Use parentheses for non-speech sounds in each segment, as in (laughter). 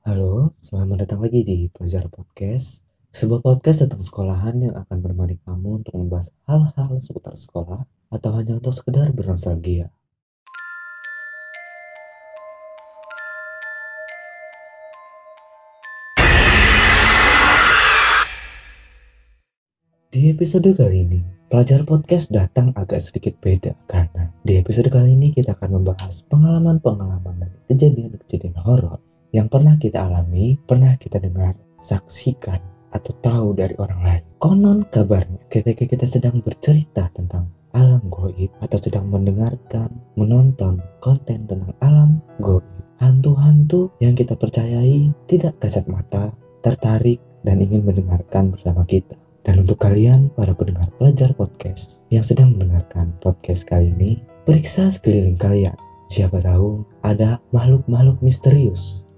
Halo, selamat datang lagi di Pelajar Podcast. Sebuah podcast tentang sekolahan yang akan menemani kamu untuk membahas hal-hal seputar sekolah atau hanya untuk sekedar bernostalgia. Di episode kali ini, Pelajar Podcast datang agak sedikit beda karena di episode kali ini kita akan membahas pengalaman-pengalaman dan kejadian-kejadian horor yang pernah kita alami, pernah kita dengar, saksikan, atau tahu dari orang lain. Konon kabarnya ketika kita sedang bercerita tentang alam goib atau sedang mendengarkan, menonton konten tentang alam goib, hantu-hantu yang kita percayai tidak kasat mata, tertarik, dan ingin mendengarkan bersama kita. Dan untuk kalian, para pendengar pelajar podcast yang sedang mendengarkan podcast kali ini, periksa sekeliling kalian. Siapa tahu ada makhluk-makhluk misterius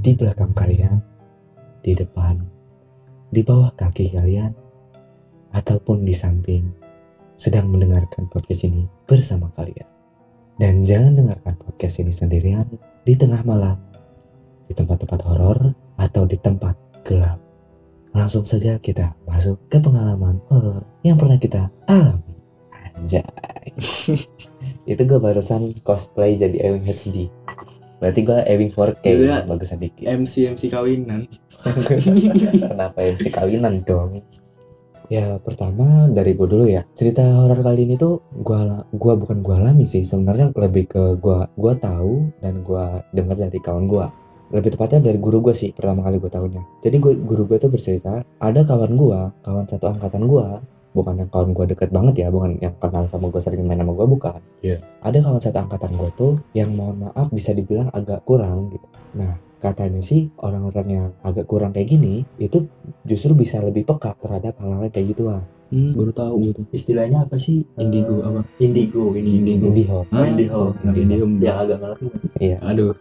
di belakang kalian, di depan, di bawah kaki kalian, ataupun di samping sedang mendengarkan podcast ini bersama kalian. Dan jangan dengarkan podcast ini sendirian di tengah malam, di tempat-tempat horor, atau di tempat gelap. Langsung saja kita masuk ke pengalaman horor yang pernah kita alami. Anjay. (laughs) Itu gue barusan cosplay jadi Ewing HD. Berarti gue Ewing 4K, Iya. bagusan dikit. MC MC kawinan (laughs) Kenapa MC kawinan dong? Ya pertama dari gue dulu ya cerita horor kali ini tuh gua gua bukan gua alami sih sebenarnya lebih ke gua gua tahu dan gua dengar dari kawan gua lebih tepatnya dari guru gue sih pertama kali gue tahunya jadi gua, guru gue tuh bercerita ada kawan gua kawan satu angkatan gua bukan yang kawan gua deket banget ya bukan yang kenal sama gue sering main sama gua bukan. Iya. ada kawan satu angkatan gua tuh yang mohon maaf bisa dibilang agak kurang gitu. Nah katanya sih orang-orang yang agak kurang kayak gini itu justru bisa lebih peka terhadap hal-hal kayak gituan. Hmm, baru tahu gue tuh. Istilahnya apa sih? Indigo Eh, apa? indigo indigo. Indigo. indigo. Ah, Indigo. yang agak ngerti iya. Aduh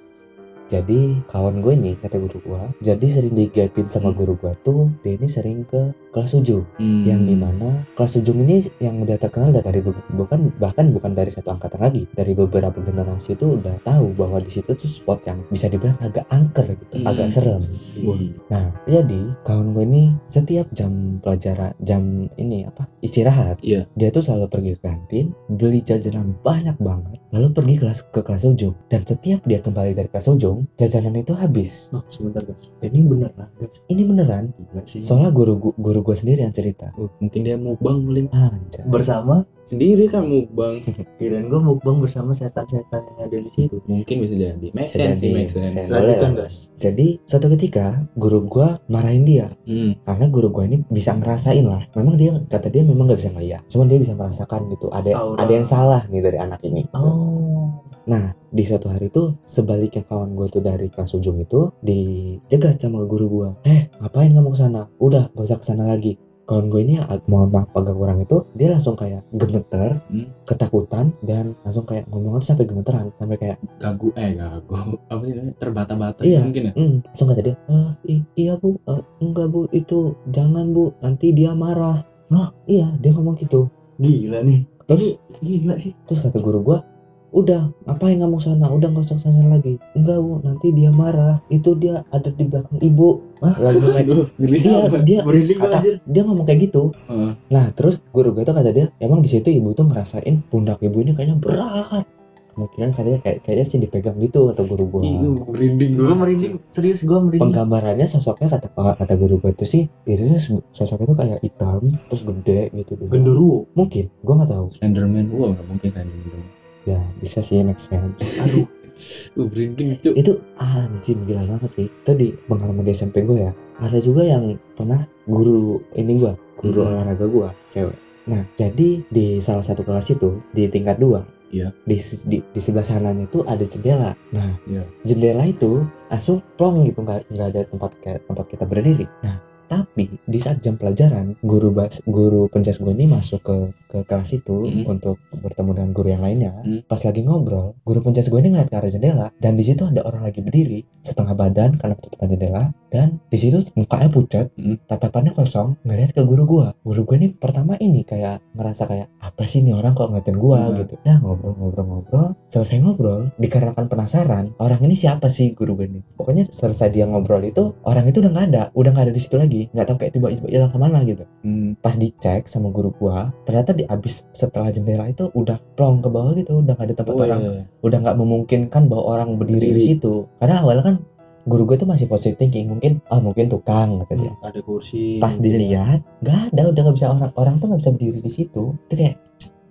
jadi kawan gue ini kata guru gue jadi sering digapin sama Hmm. guru gue tuh dia ini sering ke kelas ujung hmm. yang di mana kelas ujung ini yang udah terkenal dari bukan bahkan bukan dari satu angkatan lagi dari beberapa generasi itu udah tahu bahwa di situ tuh spot yang bisa dibilang agak angker gitu Hmm. agak serem Wah. Nah, jadi kawan gue ini setiap jam pelajaran, jam ini apa istirahat, Iya. dia tuh selalu pergi ke kantin, beli jajanan banyak banget, lalu pergi kelas ke kelas ujung. Dan setiap dia kembali dari kelas ujung, jajanan itu habis. oh sebentar guys ini bener lah guys Ini beneran. Sih Soalnya guru gu- guru gue sendiri yang cerita. Oh, mungkin dia mukbang paling Anjay. bersama sendiri kan mukbang (laughs) kirain gue mukbang bersama setan-setan yang ada di situ mungkin bisa jadi make sense sih jadi. make sense Sense. lanjutkan guys Jadi suatu ketika guru gue marahin dia hmm. karena guru gue ini bisa ngerasain lah. Memang dia kata dia memang nggak bisa ngeliat, cuman dia bisa merasakan gitu. Ada Aura. ada yang salah nih dari anak ini. oh Nah, di suatu hari tuh sebaliknya kawan gue tuh dari kelas ujung itu dijegat sama guru gue. Eh, ngapain kamu ke sana? Udah, gak usah ke sana lagi. Kawan gue ini ag- mohon maaf agak kurang itu dia langsung kayak gemeter, Hmm. ketakutan dan langsung kayak ngomong tuh sampai gemeteran, sampai kayak gagu eh gagu (laughs) apa sih namanya terbata-bata Iya. mungkin ya hmm, langsung kata dia, "Eh, i- iya bu, Eh, enggak bu, itu jangan bu, nanti dia marah." Hah? Iya, dia ngomong gitu. gila nih Terus gila sih Terus kata guru gua, udah ngapain kamu sana? Udah nggak usah sana lagi. Enggak bu, nanti dia marah. Itu dia ada di belakang ibu. Hah? Lagi main. aduh ngeri Iya, dia kata dia ngomong kayak gitu. Heeh. Nah terus guru gue tuh kata dia, emang di situ ibu tuh ngerasain pundak ibu ini kayaknya berat. Kemungkinan katanya kayak kayaknya sih dipegang gitu atau guru gua. itu merinding gue gua merinding serius gue merinding Penggambarannya sosoknya kata kata guru gue tuh sih, itu tuh sosoknya tuh kayak hitam, terus gede gitu. genderuwo Mungkin, gua nggak tahu. Slenderman wah nggak mungkin Slenderman Ya bisa sih make sense. aduh uh merinding cuy itu anjir gila banget sih itu di pengalaman di SMP gue ya ada juga yang pernah guru ini gue guru Hmm. olahraga gue cewek nah jadi di salah satu kelas itu di tingkat dua Iya. di, di di sebelah sananya itu ada jendela nah Iya. jendela itu langsung plong gitu nggak nggak ada tempat kayak tempat kita berdiri nah tapi di saat jam pelajaran guru bas guru penjas gue ini masuk ke ke kelas itu Hmm. untuk bertemu dengan guru yang lainnya Hmm. pas lagi ngobrol guru penjas gue ini ngeliat ke arah jendela dan di situ ada orang lagi berdiri setengah badan karena ketutupan jendela dan di situ mukanya pucat Hmm. tatapannya kosong ngeliat ke guru gua guru gua ini pertama ini kayak ngerasa kayak apa sih nih orang kok ngeliatin gua Hmm. gitu nah ngobrol-ngobrol-ngobrol selesai ngobrol dikarenakan penasaran orang ini siapa sih guru gua ini pokoknya selesai dia ngobrol itu orang itu udah nggak ada udah nggak ada di situ lagi nggak tahu kayak tiba-tiba hilang ke mana gitu Hmm. pas dicek sama guru gua ternyata di abis setelah jendela itu udah plong ke bawah gitu udah nggak ada tempat Oh, orang iya. udah nggak memungkinkan bahwa orang berdiri, di Berdiri. situ karena awalnya kan guru gue tuh masih positive thinking mungkin ah mungkin tukang kata dia ada kursi pas dilihat nggak ada udah nggak bisa orang orang tuh nggak bisa berdiri di situ itu kayak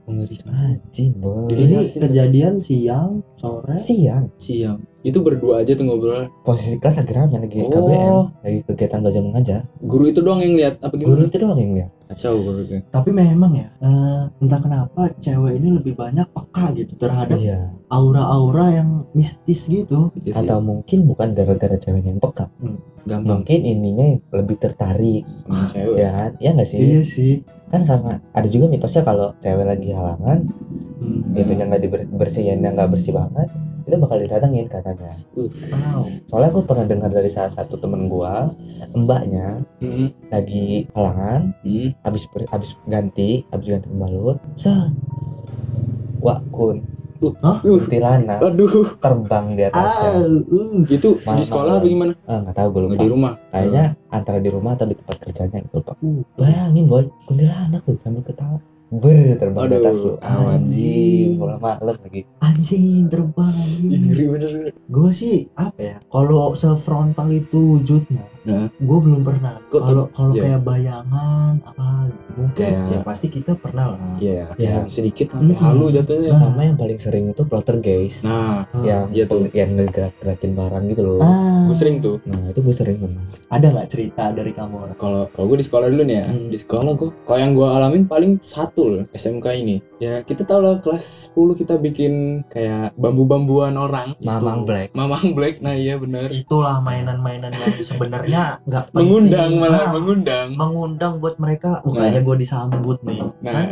Mengerikan. boy ini kejadian siang sore siang Siang. Itu berdua aja tuh ngobrol. posisi kelas lagi rame lagi Oh. KBM lagi kegiatan belajar mengajar Guru itu doang yang lihat apa guru gimana? itu doang yang lihat Kacau itu. tapi memang ya eh, entah kenapa cewek ini lebih banyak peka gitu terhadap iya aura-aura yang mistis gitu Iya sih. atau mungkin bukan gara-gara ceweknya yang peka gampang mungkin ininya yang lebih tertarik sama cewek. ya kan ya nggak sih iya sih kan karena ada juga mitosnya kalau cewek lagi halangan hmm. itunya nggak dibersihin yang nggak bersih banget itu bakal didatengin katanya Uh. wow soalnya aku pernah dengar dari salah satu temen gua mbaknya Hmm. lagi halangan Hmm. habis habis ganti habis ganti pembalut sa wakun kuntilanak Aduh. terbang di ah atasnya uh. Itu Malam-malam. di sekolah apa gimana? ah nggak tahu gue lupa di rumah. kayaknya antara di rumah atau di tempat kerjanya gitu lupa Uh. bayangin boy kuntilanak tuh sambil ketawa ber terbang di Aduh, atas lu. Anjing malam malam lagi. Anjing terbang anjing. Ngeri bener. gue sih apa ya kalau sefrontal itu wujudnya Nah, gue belum pernah kalau kalau iya. kayak bayangan apa gitu. mungkin Kayak- ya pasti kita pernah lah iya, Ya. kayak sedikit sampai Hmm. halu jatuhnya. Nah. sama yang paling sering itu poltergeist Nah, yang iya tuh. yang ngegerak-gerakin barang gitu loh ah, gue sering tuh. nah itu gue sering memang ada nggak cerita dari kamu Kalau kalau gue di sekolah dulu nih ya, Hmm. di sekolah gue, kalau yang gue alamin paling satu loh SMK ini. Ya kita tahu lah kelas 10 kita bikin kayak bambu-bambuan orang. Mamang Black Mamang Black, nah iya bener. itulah mainan-mainan yang sebenarnya nggak Mengundang malah Ah, mengundang. mengundang buat mereka bukannya gue disambut nih Nah, kan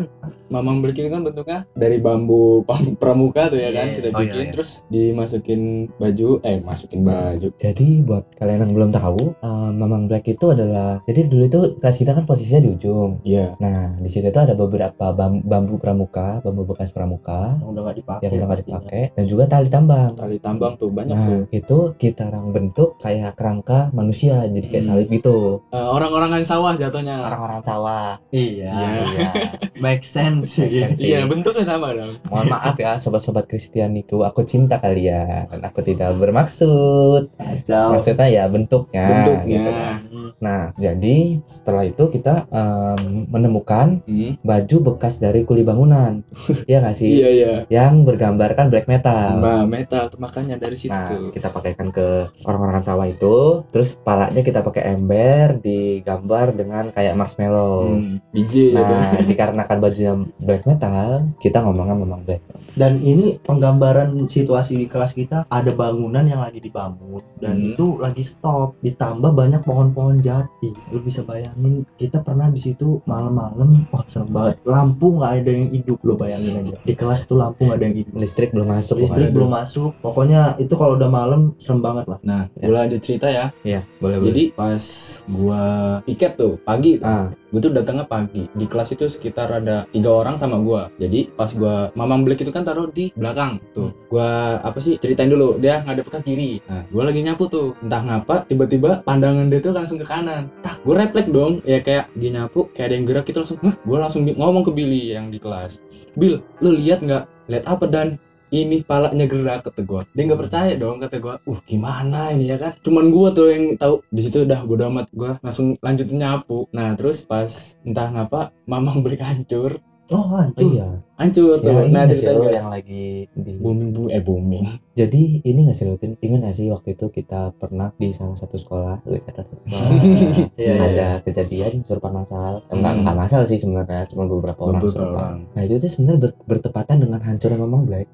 Mamang Black itu kan bentuknya dari bambu pramuka tuh ya kan Iya. kita Oh, iya, bikin iya. terus dimasukin baju eh masukin baju jadi buat kalian yang belum tahu eh, Mamang Black itu adalah jadi dulu itu kelas kita kan posisinya di ujung Iya. nah di situ itu ada beberapa bam- bambu pramuka bambu bekas pramuka yang udah nggak dipakai yang udah nggak pastinya. dipakai dan juga tali tambang Tali tambang tuh banyak nah tuh. itu kita rang bentuk kayak kerangka manusia jadi kayak Hmm. salib gitu Eh, orang-orangan sawah jatuhnya. orang-orang sawah iya Iya. iya (laughs) make sense Make sense. Iya, bentuknya sama dong. mohon maaf ya sobat-sobat Kristianiku aku cinta kalian aku tidak bermaksud kacau maksudnya ya bentuknya Bentuknya. gitu kan. Nah, jadi setelah itu kita em, menemukan Hmm. baju bekas dari kuli bangunan. (laughs) Iya nggak sih? Iya, iya. Yang bergambarkan black metal. Mbak metal makanya dari situ Nah, kita pakaikan ke orang-orang sawah itu, terus palanya kita pakai ember digambar dengan kayak marshmallow. Hmm, gitu. Nah, dikarenakan bajunya black metal, kita ngomongnya memang black. dan ini penggambaran situasi di kelas kita ada bangunan yang lagi dibangun dan Hmm. itu lagi stop ditambah banyak pohon-pohon jati lu bisa bayangin kita pernah di situ malam-malam wah serem banget lampu nggak ada yang hidup lu bayangin aja di kelas tuh lampu nggak ada yang hidup Listrik belum masuk. listrik belum masuk pokoknya itu kalau udah malam serem banget lah Nah, gue lanjut cerita ya. Iya, boleh boleh. Jadi pas gua piket tuh pagi, ah, gue tuh datangnya pagi. Di kelas itu sekitar ada tiga orang sama gua. Jadi pas gua Mamang Black itu kan taruh di belakang tuh. Gua apa sih ceritain dulu dia ngadep ke kiri. Nah, gua lagi nyapu tuh. Entah ngapa tiba-tiba pandangan dia tuh langsung ke kanan. Tah, gue refleks dong. Ya kayak dia nyapu kayak ada yang gerak gitu langsung. Hah, gue langsung ngomong ke Billy yang di kelas. Bill, lu lihat nggak? Lihat apa dan ini palanya gerak kata gua. Dia nggak percaya dong kata gua. Uh gimana ini ya kan? Cuman gua tuh yang tahu. Di situ udah bodo amat. Gua langsung lanjutin nyapu. Nah terus pas entah ngapa mamang beli hancur. Oh oh hancur. Iya. Hancur tuh Ya, nah ceritain lo yang lagi di booming boom eh booming Jadi ini nggak sih Lutin? Ingat nggak sih waktu itu kita pernah di salah satu sekolah, wih, kata satu (laughs) sekolah, iya. ada kejadian kesurupan masal. Eh, Enggak Hmm. enggak masal sih sebenarnya, cuma beberapa orang beberapa orang Nah itu tuh sebenarnya ber- bertepatan dengan hancurnya Mamang Black.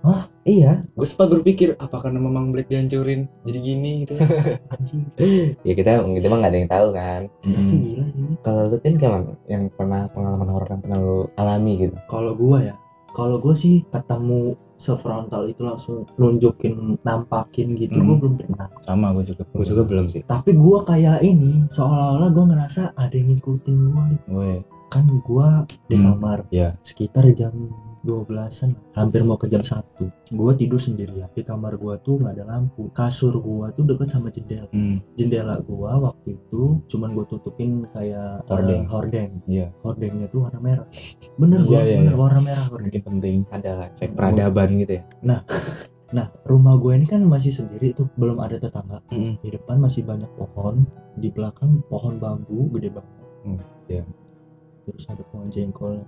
Hah? (laughs) Iya. gue sempat berpikir apa karena mamang black dihancurin jadi gini gitu (laughs) Ya kita kita mah nggak ada yang tahu kan. Hmm. gila ini Kalau Lutin gimana? Yang pernah pengalaman horor yang pernah lu alami gitu? kalau gua ya kalau gue sih ketemu sefrontal itu langsung nunjukin nampakin gitu Hmm. gue belum pernah. Sama gue juga gue juga belum sih. Tapi gue kayak ini seolah-olah gue ngerasa ada yang ngikutin gue nih. Kan gue di Hmm. kamar ya sekitar jam 12-an hampir mau ke jam 1 gue tidur sendirian. Di kamar gue tuh nggak ada lampu. Kasur gue tuh deket sama jendela. Hmm, jendela gue waktu itu cuman gue tutupin kayak Hordeng. eh, hordeng. iya. Hordengnya tuh warna merah. Bener gue Iya, iya, bener iya. warna merah hordeng. Mungkin penting. Ada efek peradaban gitu ya? Nah (laughs) rumah gue ini kan masih sendiri tuh. Belum ada tetangga. Mm-mm. di depan masih banyak pohon. Di belakang pohon bambu gede banget. Hmm, iya. terus ada pohon jengkol.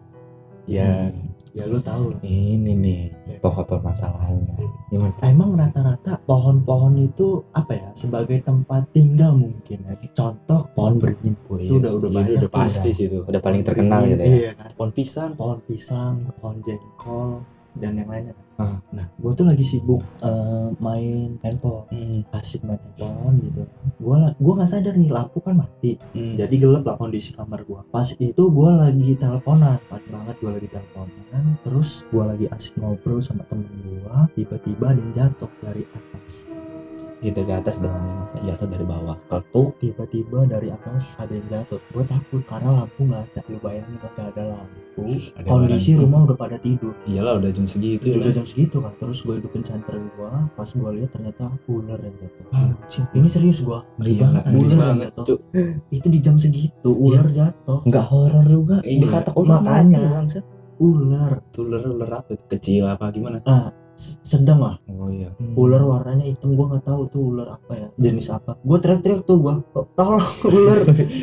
Ya ya lo tau lah. Ini nih pokok permasalahannya. Gimana? Emang rata-rata pohon-pohon itu apa ya sebagai tempat tinggal mungkin ya. Contoh pohon beringin oh, Itu iya, udah- udah iya, banyak udah. pasti sih itu. Udah paling terkenal gitu ya. iya kan? Pohon pisang. Pohon pisang pohon jengkol dan yang lainnya. Ah. nah gue tuh lagi sibuk eh, main handphone. Hmm, asik main handphone gitu. Gue gue nggak sadar nih lampu kan mati. Hmm. jadi gelap lah kondisi kamar gua. Pas itu gua lagi teleponan pas banget gua lagi teleponan terus gua lagi asik ngobrol sama temen gua tiba-tiba ada yang jatuh dari atas ya dari atas doang ya masa jatuh dari bawah. Ketuk tiba-tiba dari atas ada yang jatuh. Gua takut karena lampu nggak ada. Lu bayangin lah nggak ada lampu. Ada kondisi barang. rumah udah pada tidur. Iyalah udah jam segitu ya udah kan jam segitu kan. Terus gue hidupin senter gua. Pas gua lihat ternyata ular yang jatuh. Ah, ini serius gua. Ngeri Gila, banget Ular yang jatuh. tuh itu di jam segitu ular jatuh. Nggak horor juga. Iya. ini kata ular Makanya. mati, bangsat. ular. Ular ular apa kecil apa gimana? S- sedang lah. Oh iya. Ular warnanya hitam gua nggak tahu tuh ular apa ya jenis apa. Gua teriak-teriak tuh gua. "Oh, tolong (laughs) ular.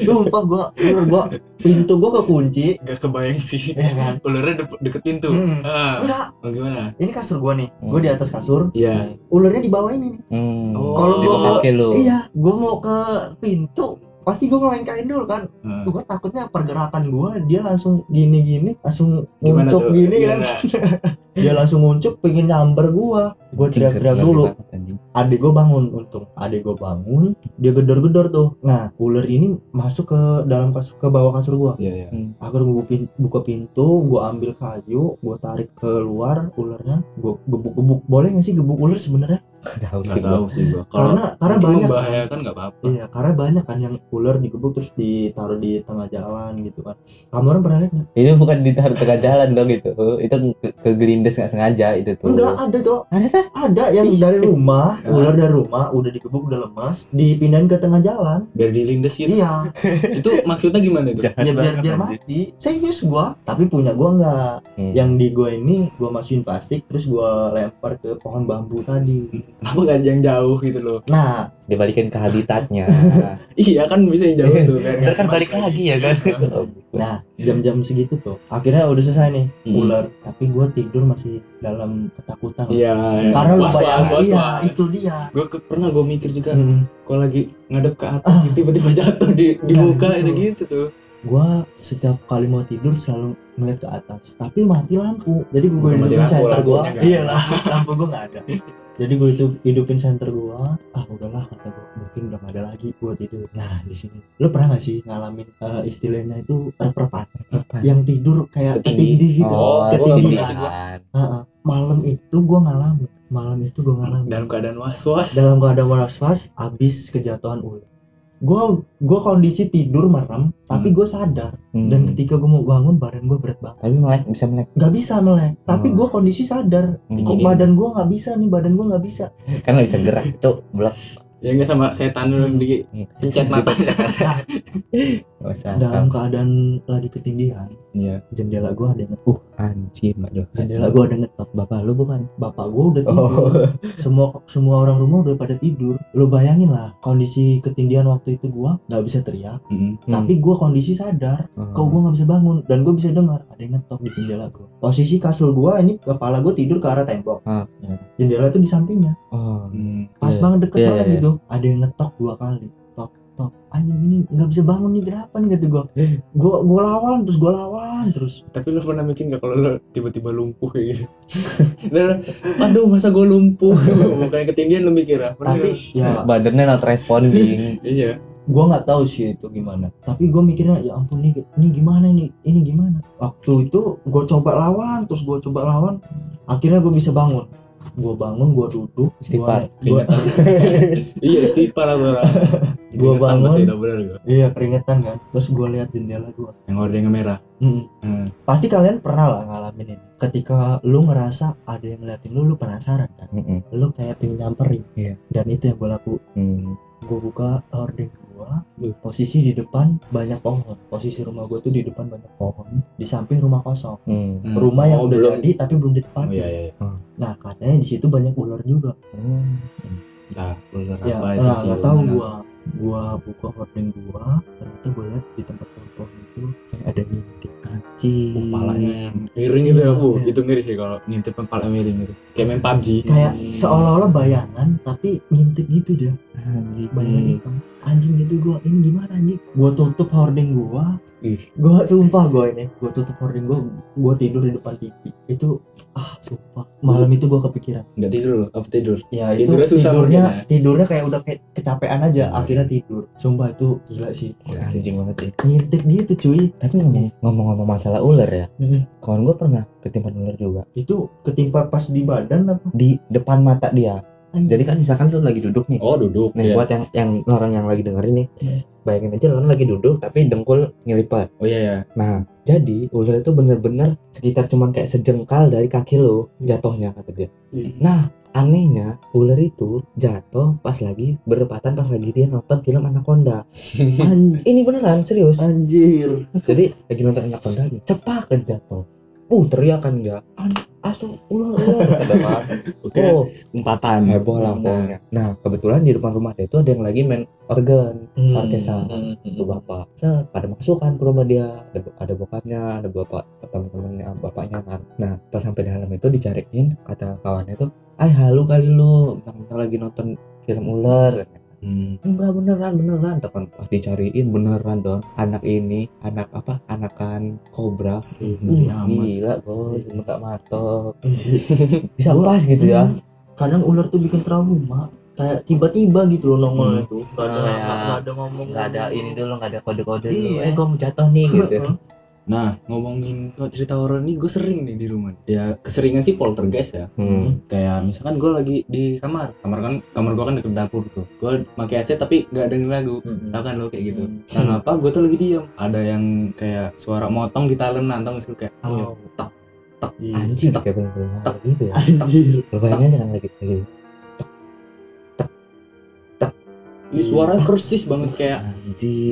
Sumpah gua ular gua. Pintu gua kekunci. Gak kebayang sih. Ya kan? Ularnya de- deket pintu. Hmm. ah. Enggak. Oh, gimana? Ini kasur gua nih. Gua di atas kasur. Iya. Ularnya di bawah ini nih. Hmm. Oh. kalau lu. Iya gua mau ke pintu pasti gua ngelengkain dulu kan Ah. gua takutnya pergerakan gua dia langsung gini-gini langsung gimana nguncup gini kan? Gimana? (laughs) dia langsung nguncup pengen nyamber gua. Gua Anjing, teriak-teriak dulu. adik gue bangun untung. Adik gue bangun dia gedor-gedor tuh. Nah ular ini masuk ke dalam kasur ke bawah kasur gue iya iya. Agar gue buka, buka pintu gue ambil kayu gue tarik keluar ularnya. Gue gebuk-gebuk. Boleh nggak sih gebuk ular sebenarnya Nggak tahu sih tahu sih gua. Kalau karena karena banyak kan membahayakan nggak apa-apa. Iya karena banyak kan yang ular digebuk terus ditaruh di tengah jalan gitu kan. Kamu orang pernah lihat nggak? Itu bukan ditaruh tengah jalan dong itu. Itu ke, ke gelindes nggak sengaja itu tuh. Enggak ada cok. Ada tuh? Ada yang dari rumah Ah. ular dari rumah udah digebuk udah lemas dipindahin ke tengah jalan. Biar dilindes gitu iya. (laughs) Itu maksudnya gimana itu? Jahat ya biar biar mati. Serius gua tapi punya gua enggak Hmm. yang di gua ini gua masukin plastik terus gua lempar ke pohon bambu tadi kenapa nggak yang jauh gitu loh? Nah dibalikin ke habitatnya. (laughs) Iya kan bisa yang jauh tuh nggak kan balik lagi ya kan? Nah jam-jam segitu tuh akhirnya udah selesai nih Hmm. ular. Tapi gua tidur masih dalam ketakutan. Iya iya. karena lu was bayangin was was iya was itu dia. Gue pernah gue mikir juga Hmm. kalau lagi ngadep ke atas Ah. tiba-tiba jatuh di di Nah, muka gitu. itu gitu tuh. Gua setiap kali mau tidur selalu ngeliat ke atas tapi mati lampu. Jadi gua Bukan mati hidupin nggak iya ada. (laughs) lampu gua nggak ada (laughs) jadi gua itu hidupin center gua. Ah udahlah kata gua. Mungkin udah nggak ada lagi gua tidur. Nah di sini. Lo pernah nggak sih ngalamin eh, istilahnya itu rep-repan yang tidur kayak Ketindih. gitu. Oh ketindihan gua. Heeh. malam itu gua ngalamin. Malam itu gua ngalamin. Dalam keadaan was was dalam keadaan was-was abis kejatuhan ular gua gua kondisi tidur merem tapi Hmm. gua sadar Hmm. dan ketika gue mau bangun badan gue berat banget tapi melek bisa melek nggak bisa melek tapi Oh. gue kondisi sadar Hmm. kok badan gue nggak bisa nih badan gue nggak bisa (laughs) kan nggak bisa gerak cok belak ya nggak sama setan lu Hmm. di pencet mata (laughs) (laughs) Dalam keadaan lagi ketindihan iya. jendela gue ada ngetok uh anjir doh jendela gue ada ngetok. Bapak lu bukan? Bapak gue udah tidur. Oh semua semua orang rumah udah pada tidur. Lo bayangin lah kondisi ketindihan waktu itu gue nggak bisa teriak. Mm. tapi gue kondisi sadar Hmm. kok gue nggak bisa bangun. Dan gue bisa dengar ada yang ngetok di jendela gue posisi kasur gue ini kepala gue tidur ke arah tembok. Ah. Ya, jendela itu di sampingnya. Oh Hmm. pas Iya. banget deket Iya, banget iya. gitu. Ada yang ngetok dua kali tok anjing ini nggak bisa bangun nih kenapa nih kata gue gue gue lawan terus gue lawan terus. Tapi lu pernah mikir nggak kalau lu tiba-tiba lumpuh kayak gitu? (laughs) Dan, aduh masa gue lumpuh? (laughs) Bukannya ketinggian lu mikir Pernah tapi ya. Badannya not responding. (laughs) Iya. Gua nggak tahu sih itu gimana. Tapi gue mikirnya ya ampun nih ini gimana nih ini gimana? Waktu itu gue coba lawan terus gue coba lawan. Akhirnya gue bisa bangun gue bangun gue duduk Istighfar. gue iya istighfar Gua Keringetan (laughs) bangun. pasti udah bener gua iya keringetan kan terus gue lihat jendela gue yang ordengnya merah Hmm. pasti kalian pernah lah ngalamin ini ketika lu ngerasa ada yang ngeliatin lu lu penasaran kan Mm-mm. lu kayak pengen nyamperin Iya. dan itu yang gue laku Hmm. Gue buka hordeng gua Uh. posisi di depan banyak pohon posisi rumah gue tuh di depan banyak pohon di samping rumah kosong Hmm. Hmm. rumah yang Oh, udah belum. jadi tapi belum oh ditempati iya iya iya. nah katanya di situ banyak ular juga Hmm. nah ular ya apa itu nah sih nggak tahu Mana? gua gua buka hordeng gua ternyata gua lihat di tempat pohon-pohon itu kayak ada ngintip Anjing. Oh, palanya miring gitu ya, bu. Iya. Itu ngeri sih kalau ngintip kepala miring gitu. Kayak main PUBG. kayak seolah-olah bayangan tapi ngintip gitu dia Anjing. bayangan hitam anjing gitu gua ini gimana anjing gua tutup hordeng gua Ih, gua sumpah gua ini gua tutup hordeng gua gua tidur di depan TV itu ah sumpah malam itu gua kepikiran nggak tidur loh, apa tidur? ya itu Tidurnya susah tidurnya mungkin ya? tidurnya kayak udah kayak kecapean aja Hmm. akhirnya tidur sumpah itu gila sih Anjing banget sih. ngintip gitu cuy Tapi ngomong ngomong-ngomong masalah ular ya, Mm. kawan gue pernah ketimpan ular juga itu ketimpa pas di badan apa di depan mata dia. Jadi kan misalkan lu lagi duduk nih. Oh duduk. Nih Iya. buat yang yang orang yang lagi dengerin nih, Hmm. bayangin aja lu lagi duduk tapi dengkul ngelipat. Oh iya ya. Nah, jadi ular itu bener-bener sekitar cuman kayak sejengkal dari kaki lo jatuhnya kata dia. Hmm. Nah, anehnya ular itu jatuh pas lagi bertepatan pas lagi dia nonton film Anaconda. (laughs) An- Ini beneran serius. anjir Jadi lagi nonton Anaconda cepat kan jatuh. Uh, teriakan. An asu ular ular (laughs) kan. Oke. Oh, Umpatan. heboh lah pokoknya. Nah, kebetulan di depan rumah dia itu ada yang lagi main organ. Orkestra. Hmm. Tuh bapak. Set, pada masuk kan ke rumah dia. Ada, ada bokapnya, ada bapak teman-temannya, bapaknya kan. Nah, pas sampai dalam itu dicariin kata kawannya tuh, "Ay, halu kali lu, mentang-mentang lagi nonton film ular." Hmm. Enggak beneran beneran. Tekan pas dicariin beneran don anak ini anak apa? Anakan kobra. Ngeri uh, gila bos. Muka matok. Bisa Gua- pas gitu ya. Hmm. kadang ular tuh bikin trauma kayak tiba-tiba gitu loh nongolnya tuh. Nggak ada Oh, ya. nggak nggak ada ngomong nggak ada ini dulu nggak ada kode-kode dulu Iya. eh kamu jatuh nih gitu (laughs) Nah ngomongin cerita horor ini gue sering nih di rumah. Ya keseringan sih poltergeist ya. hmm. Kayak misalkan gue lagi di kamar, kamar kan kamar gue kan deket dapur tuh. Gue pakai headset tapi nggak denger lagu. Hmm. Tahu kan lo kayak gitu. Hmm. Nah ngapa gue tuh lagi diem. Ada yang kayak suara motong di talenan, tau gak sih kayak Oh. tak Iya. anjing kayak bener-bener horor gitu ya anjir lu bayangin aja kan lagi lagi Ih, suaranya persis banget kayak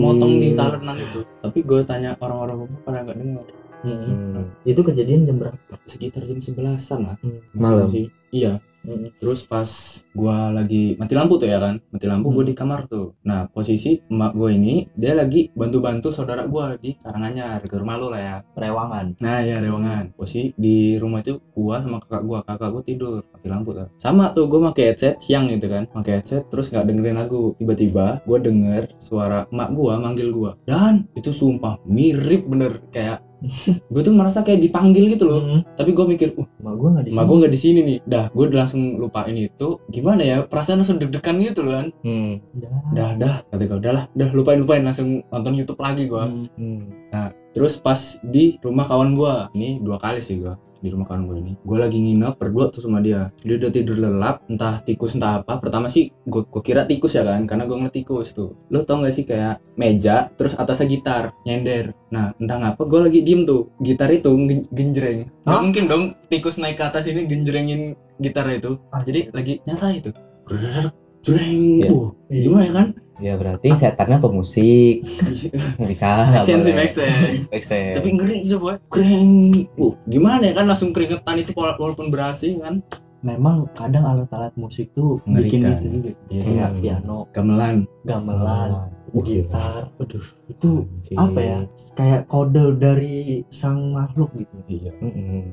motong di talenan itu. Tapi gue tanya orang-orang rumah pada nggak dengar. Hmm. itu kejadian jam berapa Sekitar jam sebelasan lah. Hmm. Malam? Sih. Iya. Hmm. Terus pas gua lagi mati lampu tuh ya kan, mati lampu gue di kamar tuh. Nah posisi emak gue ini dia lagi bantu-bantu saudara gua di Karanganyar ke rumah lu lah ya. rewangan Nah ya rewangan. Posisi di rumah itu gua sama kakak gua, kakak gua tidur mati lampu tuh. Sama tuh gua pakai headset siang gitu kan, pakai headset terus nggak dengerin lagu. Tiba-tiba gua denger suara emak gua manggil gua dan itu sumpah mirip bener kayak (laughs) gue tuh merasa kayak dipanggil gitu loh. Hmm. Tapi gue mikir, uh Emak gua nggak di Emak gue nggak di sini nih. Dah, gue udah langsung lupain itu. Gimana ya? Perasaan langsung deg-degan gitu loh kan. hmm. Dah, dah. Kata gue, udah lah. Dah, lupain, lupain. Langsung nonton YouTube lagi gue. Hmm. Hmm. Nah, terus pas di rumah kawan gue. Ini dua kali sih gue. Di rumah kawan gue ini. Gue lagi nginep berdua tuh sama dia. Dia udah tidur lelap. Entah tikus, entah apa. Pertama sih gue, gue kira tikus ya kan. Karena gue ngeliat tikus tuh. Lo tau gak sih kayak meja. Terus atasnya gitar. Nyender. Nah, entah ngapa gue lagi diem tuh. Gitar itu genjreng. Gak mungkin dong tikus naik ke atas ini genjrengin gitar itu. Jadi lagi nyata itu. Jreng. Iya. Uh, gimana ya kan? Ya berarti setannya pemusik (laughs) bisa Make sense sih, make sense. Make sense. Tapi ngeri coba. Greng. Uh, gimana ya kan langsung keringetan itu wala- walaupun berhasil kan. memang kadang alat-alat musik tuh bikin Mengerikan. gitu juga Iya, kayak iya. piano Gamelan. gamelan Uh, gitar Aduh. itu Anjing. apa ya kayak kode dari sang makhluk gitu Iya.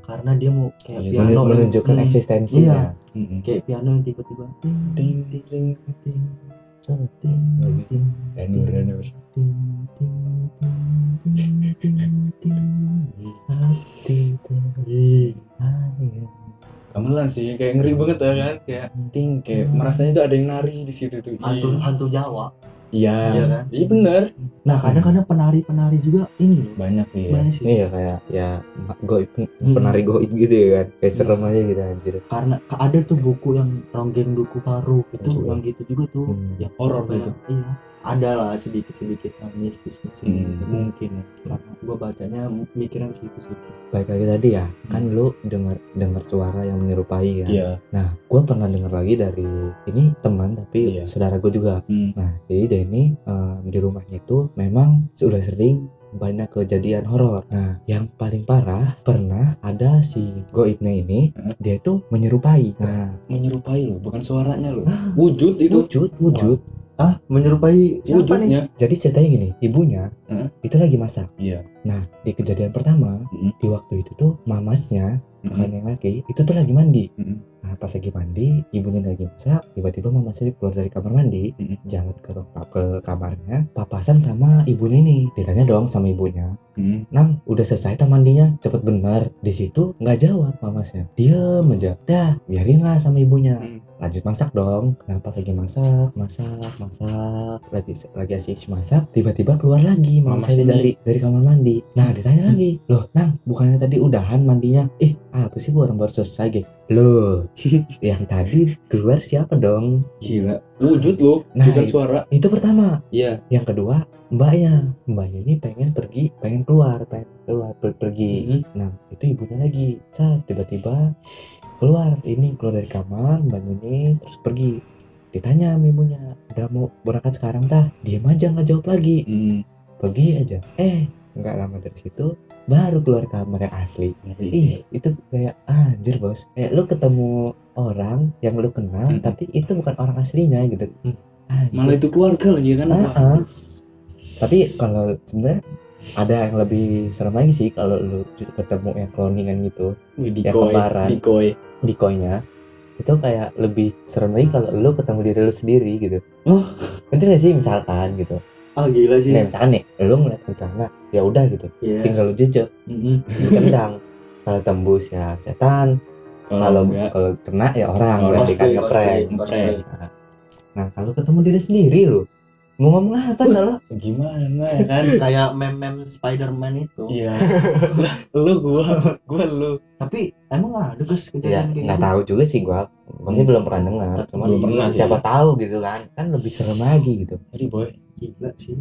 Karena dia mau kayak Iya, piano menunjukkan hmm, eksistensinya Mm-mm. kayak piano yang tiba-tiba ting Ting, ting ting ting ting ting Lagi. ting Danur, danur. ting ting ting ting ting ting hati Ih, terayang. Gamelan sih kayak ngeri banget ya kan. Kayak ting kayak merasanya tuh ada yang nari di situ tuh. hantu Ih. hantu Jawa Iya. Iya kan? Iya bener. nah kadang-kadang penari-penari juga ini loh Banyak sih. ya. banyak sih Iya kayak ya goib Hmm. penari goib gitu ya kan. Kayak serem aja gitu anjir. karena ada tuh buku yang ronggeng duku paru itu Oh, iya. yang gitu juga tuh Hmm. yang Horor gitu. iya ada lah sedikit sedikit mistis mistis Hmm. mungkin ya karena gua bacanya mikirnya ke situ sih Baik lagi tadi ya, kan Hmm. lu dengar dengar suara yang menyerupai kan. Iya. Nah, gue pernah dengar lagi dari ini teman tapi Iya. saudara gue juga. Hmm. Nah, jadi dia ini em, di rumahnya itu memang sudah sering banyak kejadian horor. Nah, yang paling parah pernah ada si goibnya ini, Hmm. dia tuh menyerupai. Nah, Menyerupai lo, bukan suaranya lo. Wujud itu. wujud, wujud. Ah menyerupai siapa nih Wujudnya. Jadi ceritanya gini, ibunya Hmm. itu lagi masak. Iya. Nah, di kejadian pertama, Hmm. di waktu itu tuh mamasnya, Hmm. kakaknya yang laki, itu tuh lagi mandi. Nah, pas lagi mandi, ibunya lagi masak, tiba-tiba mama saya keluar dari kamar mandi, jalan ke ke kamarnya, papasan sama ibunya ini. Ditanya dong sama ibunya, Hmm. Nang, udah selesai tak mandinya? Cepet bener. Di situ nggak jawab mamasnya. Diem aja. Dah, biarin lah sama ibunya. Lanjut masak dong. Nah, pas lagi masak, masak, masak, lagi lagi asik masak, tiba-tiba keluar lagi mama Mama saya dari dari kamar mandi. Nah, ditanya lagi, loh, Nang, bukannya tadi udahan mandinya? Ih, apa sih bu orang baru selesai gitu? Loh, (laughs) yang tadi keluar siapa dong? Gila. Wujud lo, Nah, bukan suara. Itu pertama. Iya. Yang kedua, mbaknya. Mbaknya ini pengen pergi, pengen keluar, pengen keluar, per- pergi. Mhm. Nah, itu ibunya lagi. Saat tiba-tiba keluar, ini keluar dari kamar, mbaknya ini terus pergi. Ditanya sama ibunya, udah mau berangkat sekarang tah? Diem aja nggak jawab lagi, Hmm. pergi aja. Eh, nggak lama dari situ baru keluar kamar yang asli. Ngeri. Ih, itu kayak ah, anjir bos. Kayak lu ketemu orang yang lu kenal, Mm-mm. tapi itu bukan orang aslinya gitu. Mm. Anjir. Malah itu keluarga lagi kan. Ah, Wah. ah. Tapi kalau sebenarnya ada yang lebih serem lagi sih kalau lu ketemu yang cloningan gitu Wih, Ya, decoy. kembaran. Decoy. di koinnya itu kayak lebih serem lagi kalau lu ketemu diri lu sendiri gitu. Oh. Nanti gak sih misalkan gitu. Ah gila sih Nah, misalkan nih lu ngeliat ke celana, ya udah gitu. Iya. Tinggal lu jejak, tendang. kalau tembus ya setan, Kalau kalau enggak, kalau kena ya orang Orang. berarti kan ngeprank. Nah, kalau ketemu diri sendiri lu mau ngomong apa salah? gimana ya (laughs) kan? kayak meme-meme Spider-Man itu Iya. (laughs) Lah, lu gua, gua lu. tapi emang ada guys ya kejadian kayak nggak gitu tahu juga sih gua masih Hmm. belum pernah dengar cuma Belum pernah siapa tahu gitu kan kan lebih serem lagi gitu Ngeri boy. gila sih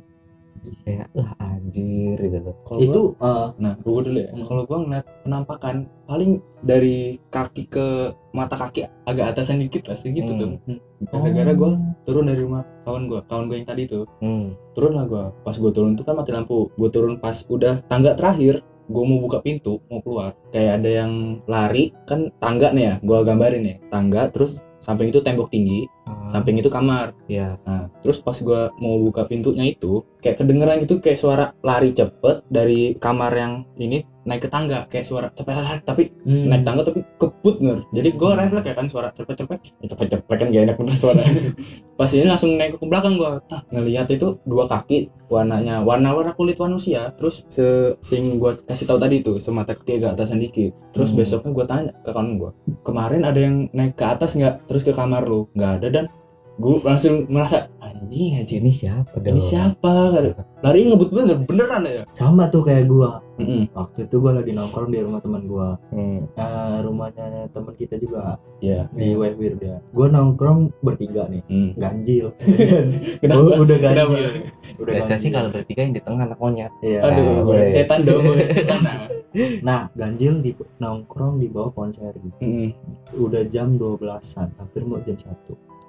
kayak wah anjir gitu loh Kalau itu gua, eh, nah gua dulu ya. Hmm. Kalau gua ngeliat penampakan paling dari kaki ke mata kaki agak atasan dikit lah segitu Hmm. tuh. Hmm. Gara-gara gua turun dari rumah kawan gua, kawan gua yang tadi tuh. hmm. turun lah gua pas gua turun tuh kan mati lampu gua turun pas udah tangga terakhir gua mau buka pintu mau keluar kayak ada yang lari kan tangga nih ya gua gambarin ya tangga terus samping itu tembok tinggi samping itu kamar ya. Nah terus pas gua mau buka pintunya itu kayak kedengeran gitu kayak suara lari cepet dari kamar yang ini naik ke tangga kayak suara cepet tapi hmm. naik tangga tapi kebut nger. Jadi gue Hmm. refleks ya kan suara cepet cepet. Ya, cepet cepet kan gak enak bener suara. (laughs) Pas ini langsung naik ke belakang gue tak ngelihat itu dua kaki warnanya warna warna kulit manusia. Terus se sing gue kasih tahu tadi tuh semata kaki agak atasan dikit. Terus Hmm. besoknya gue tanya ke kawan gue kemarin ada yang naik ke atas nggak? Terus ke kamar lu nggak ada gue langsung merasa anjing anjing ini siapa dong ini siapa lari ngebut bener beneran ya sama tuh kayak gua Mm-mm. waktu itu gua lagi nongkrong di rumah teman gua hmm. Eh, rumahnya teman kita juga ya di Webir dia gua nongkrong bertiga nih Hmm. ganjil (laughs) Kenapa? Udah Kenapa? ganjil udah biasanya sih ganjil. kalau bertiga yang di tengah anak monyet iya Aduh, Nah, bukan boleh. setan dong, (laughs) setan. Nah. nah ganjil di nongkrong di bawah konser Mm-mm. udah jam 12-an hampir mau jam 1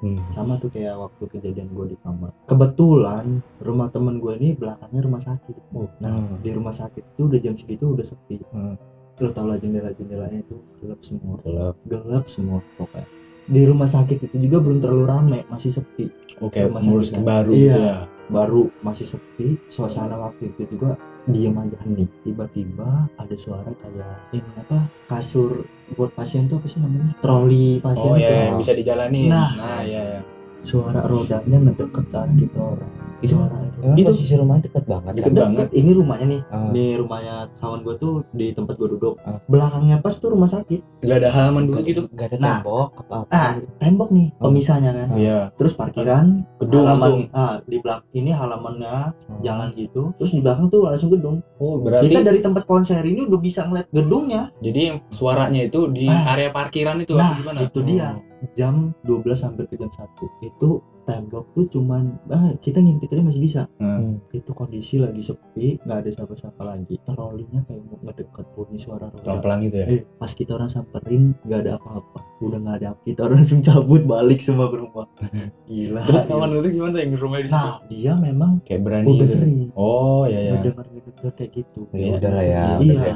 hmm. sama tuh kayak waktu kejadian gue di kamar kebetulan rumah temen gue ini belakangnya rumah sakit oh nah Hmm. di rumah sakit itu udah jam segitu udah sepi Hmm. lo tau lah jendela jendelanya itu gelap semua Gelap. gelap semua pokoknya di rumah sakit itu juga belum terlalu ramai masih sepi Oke, Rumah ngurus sakit kan? baru Iya. gitu ya. Baru masih sepi suasana waktu itu juga diam aja nih tiba-tiba ada suara kayak ini apa kasur buat pasien tuh apa sih namanya troli pasien Oh itu ya, yang bisa dijalanin. Nah. Nah, ya, ya. suara rodanya ngedeket ke arah kita orang Itu suara itu. Emang Itu- posisi rumah deket banget. Deket Sam? banget. ini rumahnya nih Ah. nih rumahnya kawan gue tuh di tempat gue duduk Ah. belakangnya pas tuh rumah sakit Gak ada halaman dulu gitu. Gak ada Nah. tembok apa-apa. ah tembok nih Oh. pemisahnya kan Iya. terus parkiran Gedung langsung. halaman ah di belakang ini halamannya Hmm. jalan gitu terus di belakang tuh langsung gedung Oh berarti kita dari tempat konser ini udah bisa ngeliat gedungnya jadi suaranya itu di Ah. area parkiran itu nah apa gimana? itu dia jam 12 sampai ke jam 1 itu tembok tuh cuman ah, kita ngintip aja masih bisa Hmm. itu kondisi lagi sepi nggak ada siapa-siapa lagi trolleynya kayak mau ngedeket bunyi suara roda Pelan-pelan gitu ya. eh pas kita orang samperin nggak ada apa-apa udah nggak ada kita orang langsung cabut balik semua ke rumah (laughs) gila Terus kawan lu tuh gimana yang di rumah di situ? nah dia memang Kayak berani udah gitu. sering Oh iya ya. ngedenger ngedenger kayak gitu Ya Iya, udah lah ya. iya.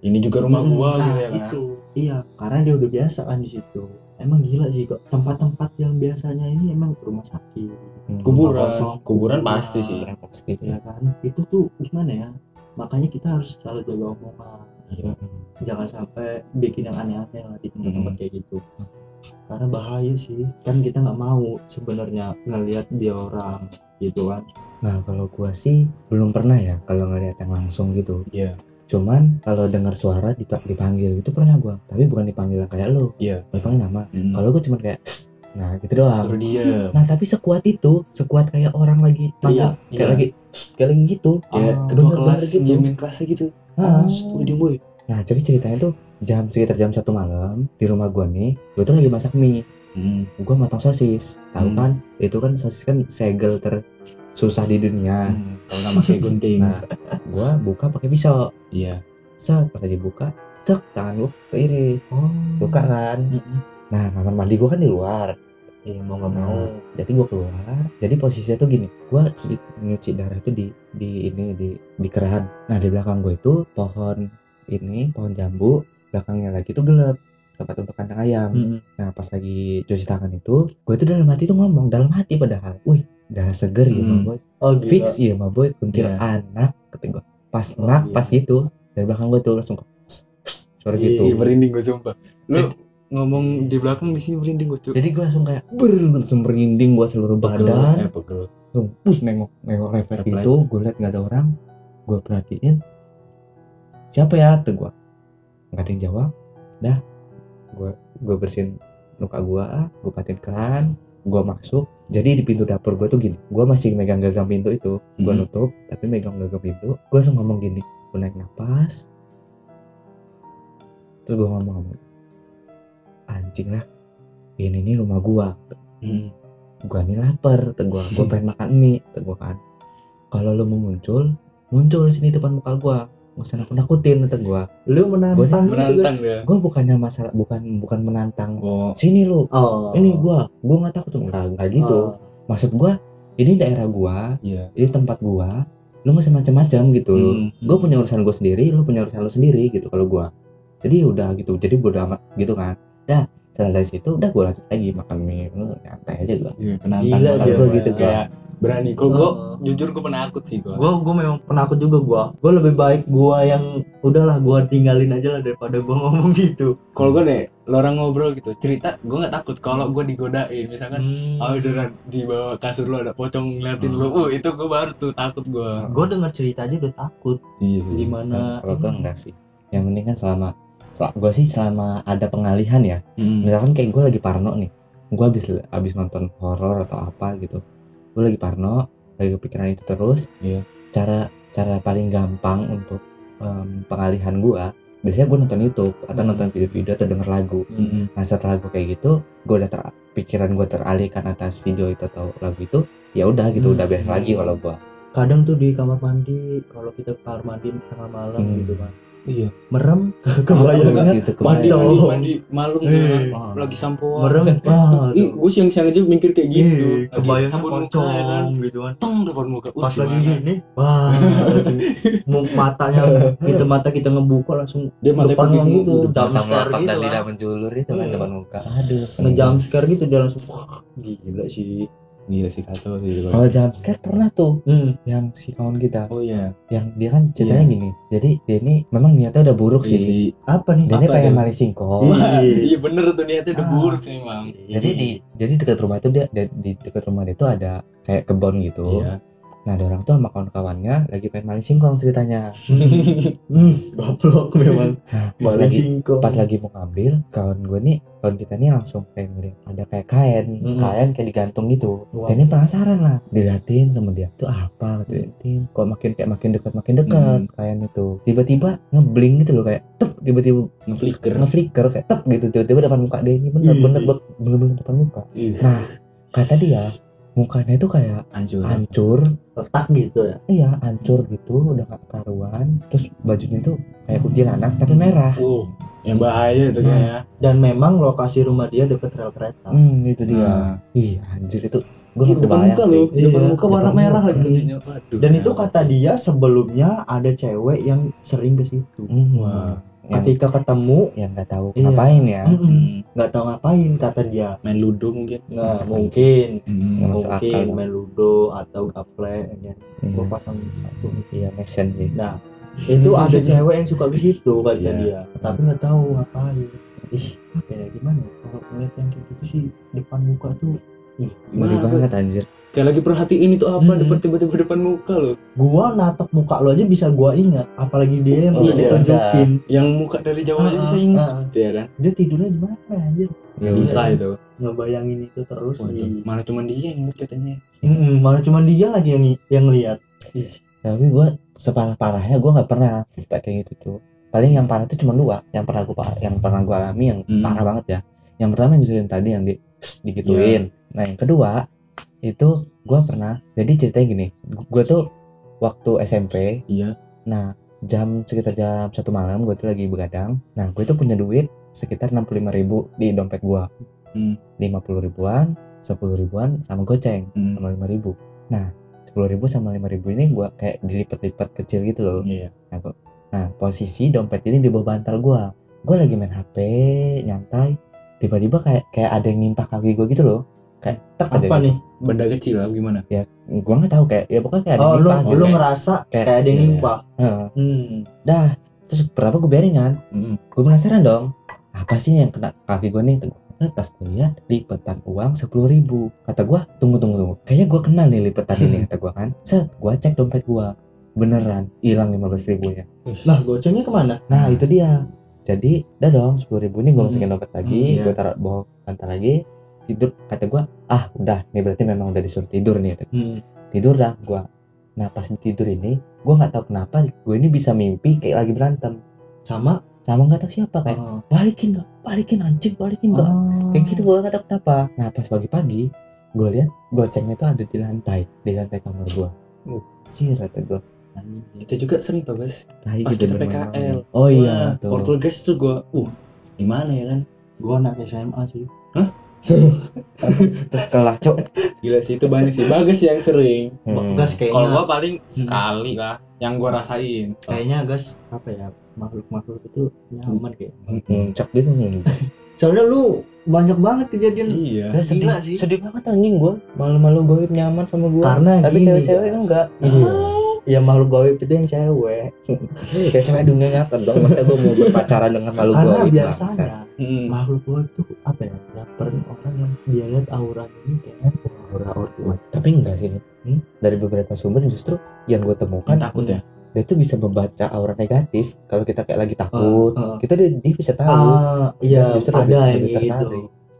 Ini juga rumah Mm, gua nah, gitu ya kan. itu iya karena dia udah biasa kan di situ emang gila sih kok tempat-tempat yang biasanya ini emang rumah sakit Hmm. Kuburan, kosong, kuburan kuburan. pasti sih. Pasti. ya kan itu tuh gimana ya makanya kita harus selalu jaga omongan. Hmm. jangan sampai bikin yang aneh-aneh lah di tempat-tempat Hmm. kayak gitu karena bahaya sih kan kita nggak mau sebenarnya ngelihat dia orang gitu kan Nah kalau gua sih belum pernah ya kalau ngeliat yang langsung gitu. Iya. Cuman kalau dengar suara dipanggil itu pernah gua. Tapi bukan dipanggil kayak lo. Iya. Dipanggil nama. Mm. Kalau gua cuma kayak nah gitu doang. Suruh dia. Nah tapi sekuat itu, sekuat kayak orang lagi Teriak, manggil, kayak iya. lagi kayak lagi gitu. Kayak Ah, kedua kelas gitu. diamin kelasnya gitu. Ah. Tuh dia boy. Nah jadi ceritanya tuh jam sekitar jam satu malam di rumah gua nih, gua tuh lagi masak mie. Hmm. Gua matang sosis, tahu Hmm. kan? Itu kan sosis kan segel tersusah di dunia. Hmm. Kalau nggak pakai gunting. Nah, (laughs) gua buka pakai pisau. Iya. Set pas lagi buka, cek tangan gua keiris, oh luka kan. Mm-mm. Nah kamar mandi gua kan di luar. iya mau nggak mau Nah, jadi gua keluar. Jadi posisinya tuh gini, gua cuci, nyuci darah tuh di di ini di di keran. Nah di belakang gua itu pohon ini pohon jambu, belakangnya lagi tuh gelap tempat untuk kandang ayam. Mm-mm. Nah pas lagi cuci tangan itu, gue tuh dalam hati tuh ngomong dalam hati padahal, wih darah seger ya Hmm. mah boy, oh gila fix ya mah boy kuntil Iya. anak, kata gue. Pas Oh, nak iya. pas gitu dari belakang gue tuh langsung suara Iya, gitu. Ih, merinding gue sumpah. Lu ngomong di belakang di sini merinding gue tuh. Jadi gue langsung kayak ber, langsung merinding gue seluruh Pegel, badan. eh pegel. Langsung pus nengok nengok refleks gitu, gue liat nggak ada orang, gue perhatiin siapa ya tuh gue nggak ada yang jawab dah gue gue bersihin luka gue gue patin keran gue masuk jadi di pintu dapur gue tuh gini gue masih megang gagang pintu itu gue Hmm. nutup tapi megang gagang pintu gue langsung ngomong gini gue naik napas terus gue ngomong ngomong anjing lah ini nih rumah gue Hmm. gua nih lapar gua gua (laughs) pengen makan mie gua kan kalau lu mau muncul muncul sini depan muka gua nggak usah nakut nakutin tuh gua. Lu menantang gitu, Menantang dia. gua bukannya masalah bukan bukan menantang. Oh. sini lu. Oh. Ini gua. Gua nggak takut. Enggak enggak gitu. Oh. maksud gua ini daerah gua Iya. ini tempat gua lu nggak usah macam-macam gitu. Lu Hmm. gua punya urusan gua sendiri lu punya urusan lu sendiri gitu kalau gua. Jadi ya udah gitu jadi bodo amat gitu kan. Dah setelah dari situ udah gua lanjut lagi makan mie. Lu nyantai aja gua. Iya, penantang Gila gua Pak. gitu kayak berani. Kalau gua Oh. jujur gua penakut sih gua. gua gua memang penakut juga gua. Gua lebih baik gua yang udahlah gua tinggalin aja lah daripada gua (laughs) ngomong gitu. Kalau gua deh, lo orang ngobrol gitu, cerita, gua nggak takut kalau gua digodain, misalkan Hmm. Oh udah di bawah kasur lu ada pocong ngeliatin lu, uh itu gua baru tuh takut gua. gua denger cerita aja udah takut. Iya gimana? Kalau gua enggak sih. Yang penting kan selama sel- gua sih selama ada pengalihan ya. Hmm. misalkan kayak gue lagi parno nih. Gue habis habis nonton horor atau apa gitu gue lagi parno lagi kepikiran itu terus Iya. cara cara paling gampang untuk em, pengalihan gue biasanya gue nonton YouTube atau Hmm. nonton video-video atau denger lagu Hmm. nah setelah gue kayak gitu gue udah ter pikiran gue teralihkan atas video itu atau lagu itu ya udah gitu Hmm. udah beres lagi kalau gue kadang tuh di kamar mandi kalau kita ke kamar mandi tengah malam Hmm. gitu kan Iya. merem (laughs) kebayangnya gitu Mandi mandi mandi malam tuh kan, Eh. lagi sampo. merem (laughs) ah Ih, gue siang-siang aja mikir kayak gitu. Lagi kebayangnya sabun muka pocong ya kan. gitu kan Tong depan muka. Pas lagi gini wah matanya (laughs) kita mata kita ngebuka langsung Dia matanya depan pergi gitu jump scare mata gitu dan kan lidah menjulur itu kan Iya. depan muka aduh nge jump scare gitu dia langsung wah gila sih Gila sih kacau sih kalau jump scare pernah tuh hmm. yang si kawan kita Oh iya. yang dia kan ceritanya Iya. gini jadi dia ini memang niatnya udah buruk Iya sih apa nih dia ini Apa pengen tuh? maling singkong Iya. Iya bener tuh niatnya udah Ah. buruk sih emang. jadi di jadi dekat rumah itu dia di di dekat rumah dia itu ada kayak kebun gitu Iya. Nah ada orang tuh sama kawan-kawannya lagi pengen maling singkong ceritanya. Hmm (laughs) goblok memang. (laughs) Nah, pas Maling lagi singkong. pas lagi mau ngambil kawan gue nih kawan kita nih langsung kayak ngeliat ada kayak kain Mm-mm. kain kayak digantung gitu. Wah. dan ini penasaran lah diliatin sama dia tuh apa? Diliatin kok makin kayak makin dekat makin dekat Hmm. kain itu. Tiba-tiba ngebling gitu loh kayak tep tiba-tiba ngeflicker. ngeflicker kayak tep gitu tiba-tiba depan muka dia. Ini bener bener bener bener, depan muka. Nah kata dia mukanya itu kayak hancur. hancur. Retak gitu ya? Iya hancur gitu udah gak karuan. Terus bajunya tuh kayak kuntilanak tapi merah. Uh yang bahaya itu Nah. kayaknya. Dan memang lokasi rumah dia deket rel kereta. Hmm itu dia. Nah. ih anjir itu. Gue gak depan muka sih. loh depan Iya, muka warna depan merah lagi Hmm. Waduh, dan itu kata dia sebelumnya ada cewek yang sering ke situ. Hmm. Wah. Yang, ketika ketemu yang nggak tahu Iya. ngapain ya. Hmm, nggak tahu ngapain kata dia. Main ludo mungkin. Nah mungkin. Hmm. Nggak masuk mungkin akal. main ludo atau gaple ya. Iya, gue pasang satu. Iya make sense sih. Nah itu ada cewek yang suka ke situ kata Iya. dia. Tapi nggak tahu ngapain. Ih apa ya gimana ya, kalau ngeliat yang kayak gitu sih depan muka tuh ih ngeri Gimana, banget anjir kayak lagi perhatiin itu apa Hmm. depan tiba-tiba depan muka loh. Gua natap muka lo aja bisa gua ingat apalagi dia yang udah Iya, ditunjukin yang muka dari jauh aja Ah, bisa ah, inget ah. ya kan? Dia tidurnya gimana anjir? Ya Iya. bisa udah itu. ngebayangin itu terus Waduh, mana cuma dia yang inget katanya. Mm-mm, malah cuma dia lagi yang yang lihat. Tapi gue separah parahnya gue nggak pernah kayak gitu tuh. Paling yang parah tuh cuma dua yang pernah gue yang pernah gue alami yang Hmm. parah banget ya. Yang pertama yang disuruhin tadi yang di digituin. Nah yang kedua itu gue pernah jadi ceritanya gini gue tuh waktu SMP iya. nah jam sekitar jam satu malam gue tuh lagi begadang nah gue tuh punya duit sekitar 65.000 ribu di dompet gue Hmm. 50 ribuan 10 ribuan sama goceng Hmm. sama 5 ribu. Nah 10 ribu sama 5 ribu ini gue kayak dilipat-lipat kecil gitu loh. Iya. Nah, gua- nah, posisi dompet ini di bawah bantal gue gue lagi main hp nyantai tiba-tiba kayak kayak ada yang nimpah kaki gue gitu loh kayak aja apa gitu. nih? Benda kecil lah gimana? Gue nggak tahu kayak ya pokoknya kayak ada oh yang lu nimpah gitu lu kayak, ngerasa kayak- kayak ada yang iya, nimpah Heeh. hmm. dah terus pertama gue biarin kan? Hmm. gue penasaran dong apa sih yang kena kaki gue nih? Pas gue lihat lipetan uang sepuluh ribu. Kata gue tunggu tunggu tunggu. Kayaknya gue kenal nih lipetan ini (laughs) kata gue kan. Set gue cek dompet gue beneran hilang lima belas ribunya nah gocengnya ke mana? Nah itu dia. Jadi udah dong sepuluh ribu ini gue Hmm. masukin dompet lagi Hmm, iya. gue taruh bawah bantal lagi tidur kata gue ah udah nih berarti memang udah disuruh tidur nih hmm. tidur dah gue nah pas tidur ini gue nggak tahu kenapa gue ini bisa mimpi kayak lagi berantem. Sama? Sama nggak tahu siapa kayak oh. balikin nggak? Balikin anjing balikin nggak? Oh. kayak gitu gue nggak tahu kenapa. Nah pas pagi-pagi gue lihat gocengnya itu ada di lantai di lantai kamar gue Uh. Cir kata gue itu juga sering tau guys. Tai pas gitu kita. PKL oh Wah, iya tuh Portal Guys tuh gue uh gimana ya kan? Gua anak SMA sih terus kalah cok. Gila sih itu banyak sih. Bagus yang sering. Hmm. gas kayaknya. Kalau gua paling sekali lah yang gua rasain. Kayaknya gas apa ya makhluk makhluk itu nyaman kayak. Gitu hmm. (laughs) soalnya lu banyak banget kejadian. Iya. Sedih, Gila sih. sedih banget anjing gue malu-malu goib nyaman sama gue Karena tapi cewek-cewek enggak. Iya ya makhluk gaib itu yang cewek. Ya cewek dunia nyata dong. Masa gue mau berpacaran dengan malu karena biasanya Hmm. makhluk gaib itu apa ya? Nyamperin orang yang dia lihat aura ini kayak aura aura kuat tapi enggak sih. Hmm? dari beberapa sumber justru yang gue temukan Kan takut ya? dia tuh bisa membaca aura negatif. Kalau kita kayak lagi takut ah. kita dia, dia bisa tahu. Ah iya Justru ada lebih- yang lebih gitu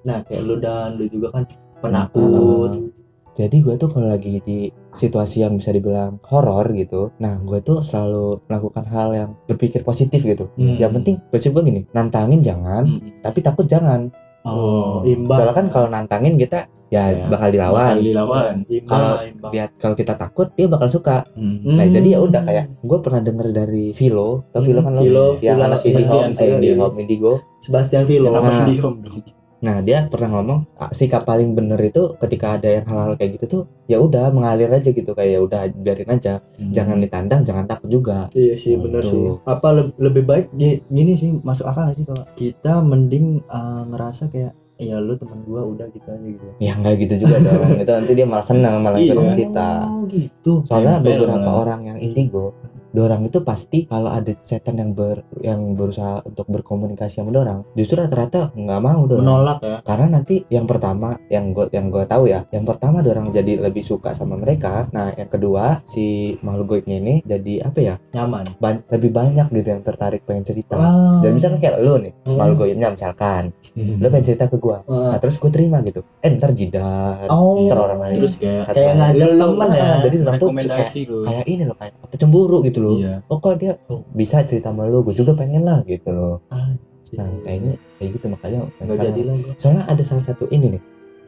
nah kayak lu dan lu juga kan penakut jadi gue tuh kalau lagi di situasi yang bisa dibilang horor gitu nah gue tuh selalu melakukan hal yang berpikir positif gitu Hmm. yang penting prinsip gue gini nantangin jangan Hmm. tapi takut jangan oh Hmm. imbang soalnya kan kalau nantangin kita ya Ya, bakal dilawan bakal dilawan kalau lihat kalau kita takut dia bakal suka Hmm. nah Hmm. jadi ya udah kayak gue pernah denger dari Vilo tau Vilo kan lo Vilo, yang Vilo, anak si Sebastian, Home eh, di Sebastian. Vilo Nah. Nah dia pernah ngomong ah, sikap paling bener itu ketika ada yang hal-hal kayak gitu tuh ya udah mengalir aja gitu kayak ya udah biarin aja Hmm. jangan ditantang jangan takut juga Iya sih Nah, bener sih. Apa le- lebih baik gi- gini sih masuk akal sih kalau kita mending uh, ngerasa kayak ya lu teman gua udah gitu aja gitu. ya nggak gitu juga dong (laughs) itu nanti dia malah senang malah Iya. kita Oh gitu. soalnya Nempel beberapa malah. orang yang indigo dorang itu pasti kalau ada setan yang ber yang berusaha untuk berkomunikasi sama dorang justru rata-rata nggak mau dorang. Menolak ya? Karena nanti yang pertama yang gue yang gue tahu ya yang pertama dorang jadi lebih suka sama mereka nah yang kedua si makhluk goibnya ini jadi apa ya? Nyaman. Ban- lebih banyak gitu yang tertarik pengen cerita. Ah. dan misalkan kayak lu nih Hmm. makhluk goibnya misalkan lu pengen cerita ke gua Ah. nah terus gue terima gitu. Eh ntar jidat oh ntar orang lain. terus kayak kayak ngajak temen ya? ah, jadi orang tuh kayak, kayak ini loh kayak apa cemburu gitu loh. Iya. Oh kok dia oh, bisa cerita sama lu gue juga pengen lah gitu loh. Nah kayaknya kayak gitu makanya nggak jadi lah gua. Soalnya ada salah satu ini nih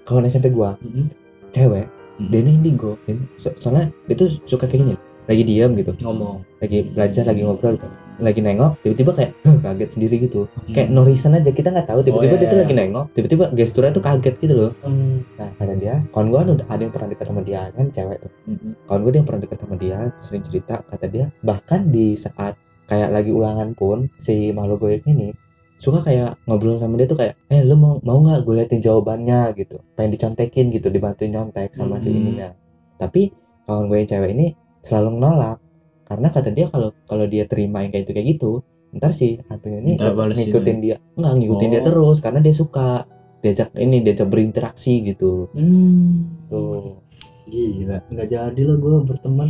kawan SMP gua. Mm-mm. cewek Mm. dia ini indigo so- soalnya dia tuh suka kayak gini lagi diam gitu. Ngomong. Lagi belajar lagi ngobrol gitu lagi nengok tiba-tiba kayak kaget sendiri gitu kayak no reason aja kita nggak tahu tiba-tiba Oh, dia iya, tuh iya. lagi nengok tiba-tiba gesturnya tuh kaget gitu loh Hmm. nah kata dia kawan kan udah ada yang pernah dekat sama dia kan cewek tuh Mm-mm. kawan gue dia yang pernah dekat sama dia sering cerita kata dia bahkan di saat kayak lagi ulangan pun si makhluk goib ini suka kayak ngobrol sama dia tuh kayak eh lu mau mau nggak gue liatin jawabannya gitu pengen dicontekin gitu dibantuin nyontek sama si Hmm. ininya tapi kawan gue yang cewek ini selalu nolak karena kata dia kalau kalau dia terima yang kayak itu kayak gitu ntar si hantunya ini ngikutin dia nggak ngikutin dia Oh. terus karena dia suka diajak ini diajak berinteraksi gitu Hmm. tuh gila nggak jadi lah gue berteman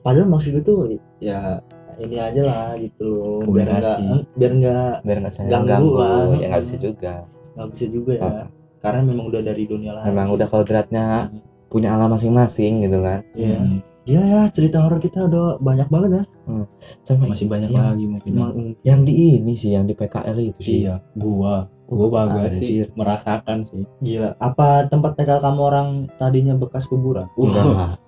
padahal maksud gue tuh ya ini aja lah gitu loh biar nggak Komunikasi. biar nggak biar nggak Ganggu ganggu, lah. ya nggak bisa juga nggak bisa juga ya karena memang udah dari dunia lain memang sih. udah kodratnya Hmm. punya alam masing-masing gitu kan Iya. Hmm. Gila ya cerita horor kita udah banyak banget ya. sama masih banyak yang, lagi mungkin Emang- yang di ini sih yang di PKL itu sih. Iya gua gua bangga sih Anjir. merasakan sih Gila. Apa tempat PKL kamu orang tadinya bekas kuburan? enggak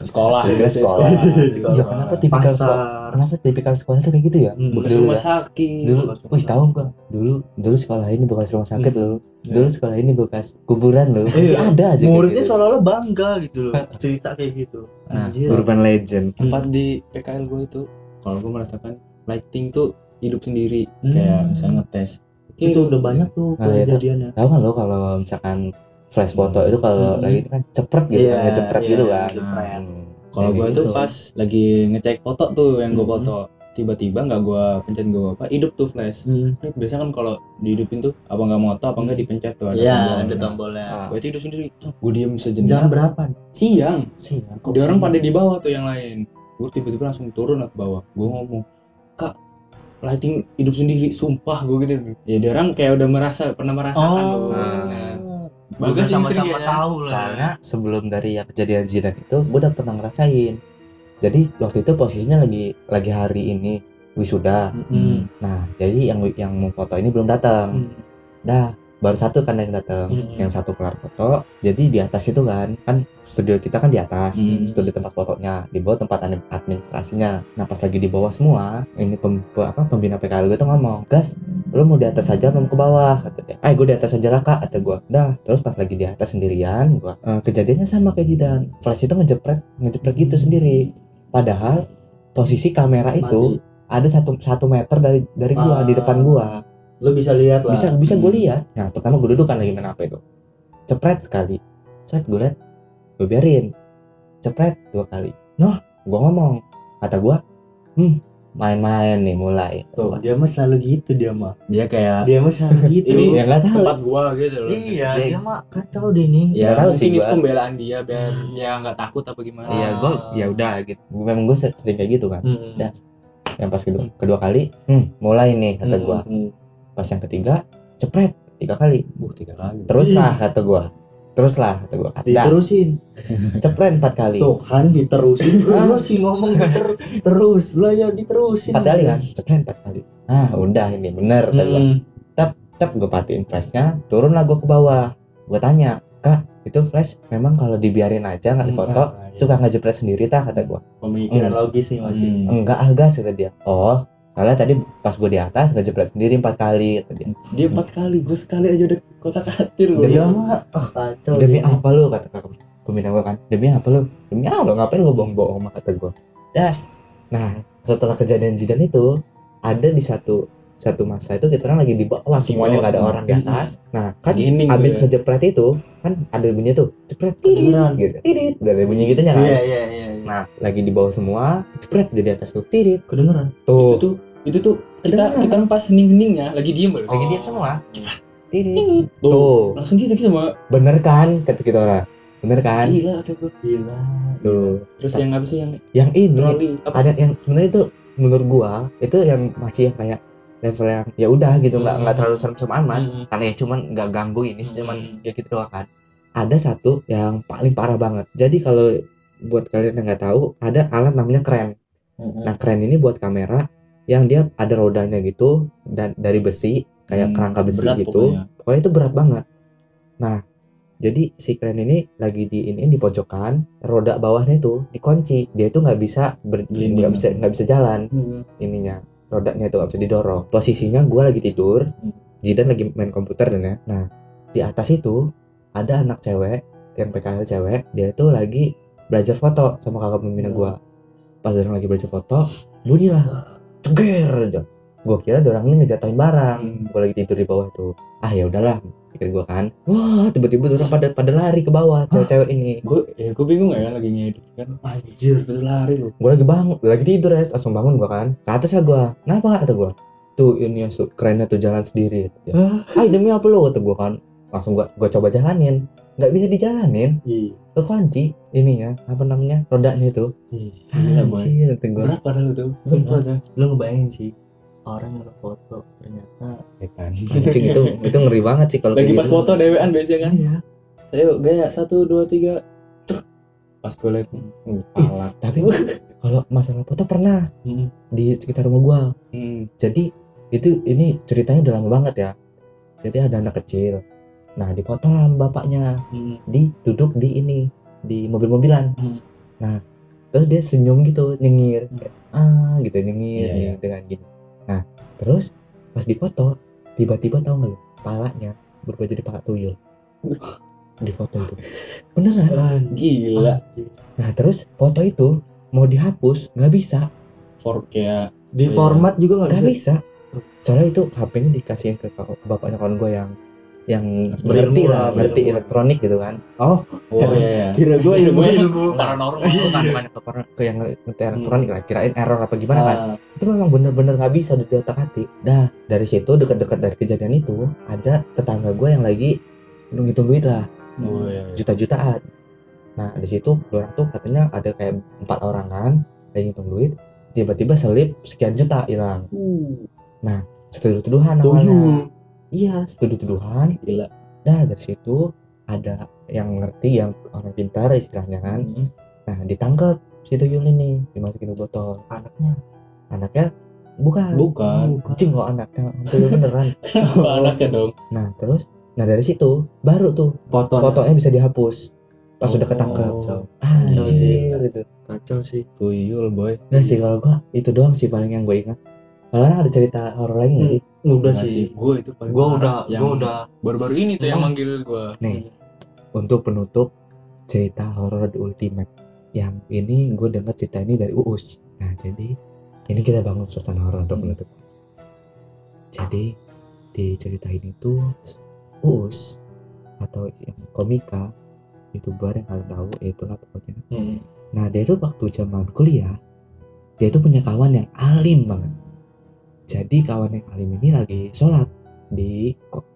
sekolah Gua kira biasanya sekolah. Sekolah. iya kenapa tipikal sekolah kenapa tipikal sekolah tuh kayak gitu ya Hmm, bekas Dulu rumah ya. sakit dulu bekas wih tahu gua dulu dulu sekolah ini bekas rumah sakit Hmm. loh Iya. dulu sekolah ini bekas kuburan loh masih Iya. ada aja Muridnya gitu. seolah-olah bangga gitu loh. (laughs) Cerita kayak gitu. Nah, Anjir. urban legend tempat di PKL gue itu kalau gue merasakan lighting tuh hidup sendiri Hmm. kayak misalnya ngetes itu udah banyak tuh Nah, itu- kejadiannya. tahu kan lo kalau misalkan flash foto itu kalau Hmm. lagi kan cepret gitu kan Iya, ngejepret iya, gitu kan. Hmm. kalau gue gitu. tuh pas lagi ngecek foto tuh yang gue Hmm. foto tiba-tiba nggak gue pencet gue apa hidup tuh flash Hmm. biasanya kan kalau dihidupin tuh apa nggak moto apa nggak Hmm. dipencet tuh ada Iya, tombol. ada tombolnya. Ah. gue itu hidup sendiri gue diem Jam sejenak berapa? siang sih kok dia orang pada di bawah tuh yang lain gue tiba-tiba langsung turun ke bawah gue ngomong kak lighting hidup sendiri sumpah gue gitu ya dia orang kayak udah merasa pernah merasakan Oh. loh nah, bagus sama-sama ya. tahu lah. ya. soalnya sebelum dari yang kejadian jiran itu gue udah pernah ngerasain jadi waktu itu posisinya lagi lagi hari ini wisuda Hmm. nah jadi yang yang mau foto ini belum datang Hmm. dah baru satu kan yang datang Hmm. yang satu kelar foto jadi di atas itu kan kan studio kita kan di atas Hmm. studio tempat fotonya di bawah tempat admin- administrasinya. Nah pas lagi di bawah semua ini pem, pe- apa pembina PKL gue tuh ngomong gas lu mau di atas aja mau ke bawah. Kata dia eh gue di atas aja lah kak kata gue. Dah terus pas lagi di atas sendirian gue eh, kejadiannya sama kayak Jidan flash itu ngejepret ngejepret gitu sendiri. Padahal posisi kamera itu ada satu satu meter dari dari gua Ah. di depan gua Lu bisa lihat lah. bisa bisa gue Hmm. lihat nah pertama gue duduk kan lagi main apa itu cepret sekali set gue lihat gue biarin cepret dua kali Hah? gue ngomong kata gue hmm main-main nih mulai Tuh, dia mah selalu gitu dia mah. dia kayak Dia mah selalu (laughs) gitu. Ini ya nggak tahu tempat gua gitu loh Iya, Dia- dia mah kacau deh nih. Ya tahu mungkin sih itu gua. pembelaan dia biar (sighs) dia nggak takut apa gimana Iya gue ya udah gitu memang gue sering kayak gitu kan Hmm. Dah. yang pas kedua kedua kali hmm mulai nih kata gue Hmm. Pas yang ketiga cepret tiga kali uh tiga kali teruslah kata gue teruslah kata gue dah Diterusin. (laughs) cepret empat kali Tuh kan diterusin. (laughs) Lu sih ngomong diter terus. Lah ya diterusin. empat kali kan cepret empat kali ah udah ini bener kata gue Hmm. tep gue patiin flashnya turun lah gue ke bawah gue tanya kak itu flash memang kalau dibiarin aja nggak difoto ah, iya. suka ngejepret sendiri tak kata gue Pemikiran Hmm. logis nih masih. Hmm. enggak ah gas kata dia oh soalnya tadi pas gue di atas ngejepret sendiri empat kali kata dia. Empat kali gue sekali aja udah kotak gue Dia mah ah, kacau. demi apa lu? Kata kakak pembina gue kan. Demi apa lu? Demi apa ngapain lu bohong-bohong mah kata gue dah nah setelah kejadian Zidan itu ada di satu satu masa itu kita orang lagi di bawah semuanya nggak ada semua. orang di atas. Nah kan Gini gitu abis ya. ngejepret itu kan ada bunyi tuh. Cepret tidit gitu tidit udah ada bunyi gitunya kan? Iya iya iya. Nah lagi di bawah semua jepret dia di atas tuh tirit. Kedengeran. Itu tuh tuh itu tuh kita Kedengeran. kita kan pas hening-heningnya lagi diem. Baru lagi Oh. diam semua. Tirit. Tuh. Langsung gitu sama bener kan kata kita orang? Bener kan? Gila tuh gila. Tuh. Terus yang apa sih yang yang ini troli apa? ada yang sebenarnya itu menurut gua itu yang masih yang kayak level yang ya udah gitu nggak nggak terlalu serem-serem amat. Hmm. karena ya cuman nggak ganggu ini Hmm. cuman ya gitu doang kan. Ada satu yang paling parah banget. Jadi kalau buat kalian yang nggak tahu ada alat namanya kren nah kren ini buat kamera yang dia ada rodanya gitu dan dari besi kayak Hmm, kerangka besi berat gitu. pokoknya. pokoknya itu berat banget. Nah jadi si kren ini lagi di ini di pojokan roda bawahnya itu dikunci. Dia itu nggak bisa nggak bisa nggak bisa jalan Hmm. ininya. Rodanya itu nggak bisa didorong. Posisinya gue lagi tidur Hmm. Jidan lagi main komputer dan ya. Nah di atas itu ada anak cewek yang PKL cewek. Dia itu lagi belajar foto sama kakak pembina Hmm. gue pas orang lagi belajar foto bunyilah ceger aja. Gue kira orang ini ngejatuhin barang. Hmm. gue lagi tidur di bawah tuh. Ah ya udahlah pikir gue kan. Wah tiba-tiba orang pada pada lari ke bawah cewek-cewek ini. Gue ya gue bingung ya lagi ngedit kan. Anjir betul lari lu. Gue lagi bangun lagi tidur ya langsung bangun gue kan. Ke atas ya gue kenapa kata gue tuh ini yang kerennya tuh jalan sendiri. Ya. Ah demi apa lo kata gue kan. Langsung gue gue coba jalanin nggak bisa dijalanin Ih, kekunci ininya apa namanya rodanya itu. Gila, boy. Anjir, gue berat padahal tuh sumpah tuh lu ngebayangin sih orang yang foto ternyata Setan. (laughs) Anjing itu itu ngeri banget sih kalau lagi kayak pas gitu. foto dewean biasanya kan iya saya gaya satu dua tiga pas gue liat uh, tapi (laughs) kalau masalah foto pernah Hmm. di sekitar rumah gua hmm. jadi itu ini ceritanya udah lama banget ya jadi ada anak kecil nah dipoto lah sama bapaknya. Hmm. di duduk di ini di mobil-mobilan. Hmm. nah terus dia senyum gitu nyengir. Kayak, ah gitu nyengir Iya, nih, iya. dengan gini. Nah terus pas dipoto tiba-tiba tahu nggak lu palanya berubah jadi pala tuyul. (laughs) Di foto itu beneran. Anjir. gila. Nah terus foto itu mau dihapus nggak bisa. For kayak di Iya. format juga nggak bisa? bisa. Soalnya itu HP-nya dikasihin ke bapaknya kawan gue yang yang Ngerti lah ngerti ilmu. elektronik gitu kan. Oh oh iya iya. kira gue (laughs) ilmu Ilmu- (laughs) paranormal. bukan ke, per- ke yang ngerti elektronik lah kirain error apa gimana kan. Ah, itu memang bener-bener nggak bisa udah otak hati dah dari situ dekat-dekat dari kejadian itu ada tetangga gue yang lagi ngitung duit lah. Oh iya, iya. juta-jutaan. Nah di situ orang tuh katanya ada kayak empat orang kan lagi ngitung duit tiba-tiba selip sekian juta hilang. Uh. Setuduh-tuduhan tuyul awalnya iya setuduh-tuduhan gila. Dah dari situ ada yang ngerti yang orang pintar istilahnya kan. Hmm. nah ditangkap si tuyul ini dimasukin ke botol. Anaknya. Anaknya bukan. Bukan. Kucing kok anaknya? Tuyul beneran. (laughs) Kenapa anaknya dong? Nah terus nah dari situ baru tuh foto fotonya bisa dihapus. Pas udah Oh. ketangkep. Kacau. anjir itu kacau sih. Tuyul boy. Nah sih kalau gua itu doang sih paling yang gue ingat kalau ada cerita horor lagi nggak sih? udah Enggak sih. Gue itu paling gue udah yang gue udah. baru-baru ini tuh yang manggil gue nih untuk penutup cerita horor The Ultimate. Yang ini gue denger cerita ini dari Uus. Nah jadi ini kita bangun suasana horor untuk Hmm. penutup. Jadi di cerita ini tuh Uus atau yang komika youtuber yang kalian tahu ya itulah pokoknya. Hmm. nah dia tuh waktu zaman kuliah dia tuh punya kawan yang alim banget jadi kawan yang alim ini lagi sholat di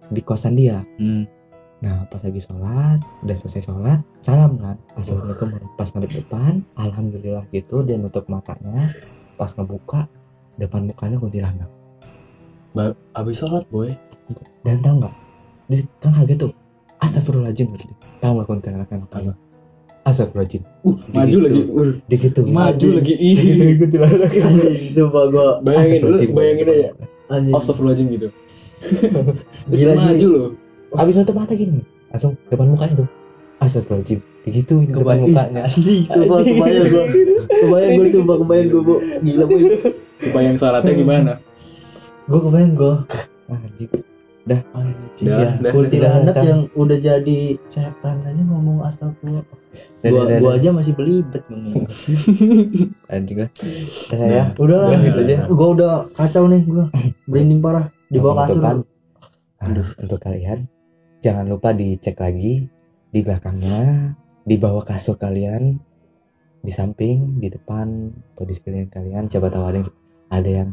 di kosan dia hmm. Nah pas lagi sholat, udah selesai sholat, salam kan. Assalamualaikum. Pas ngadep depan, alhamdulillah gitu dia nutup matanya. Pas ngebuka, depan mukanya kuntilanak. Ba- abis sholat boy Dan tau nggak? Dia kan kaget tuh. Astagfirullahaladzim gitu. Tahu nggak kuntilanak yang apa? Astagfirullahaladzim. uh Di maju gitu. lagi uh, gitu. maju lagi gitu (laughs) ih kuntilanak. anjing sumpah gue bayangin lu bayangin depan aja anjing Astagfirullahaladzim gitu (laughs) Gila, maju Ji. loh Abis nutup mata gini, langsung depan mukanya tuh. Astagfirullahaladzim. Digituin depan Kebayang- mukanya. anjing sumpah kebayang gue kebayang gue sumpah kebayang gue bu gila bu supaya yang syaratnya gimana gue kebayang gue Anjing. Dah Iya. dah, dah. kuntilanak Dah, dah. yang udah jadi setan aja ngomong astagfirullah Dah, gua dah, gua aja masih belibet ngomong (laughs) Anjing lah. Dah ya. udah lah Udah gitu aja. gua udah kacau nih gua merinding parah di bawah kasur. Nah, untuk kalian jangan lupa dicek lagi di belakangnya, di bawah kasur kalian di samping di depan atau di sekeliling kalian siapa tahu ada yang ada yang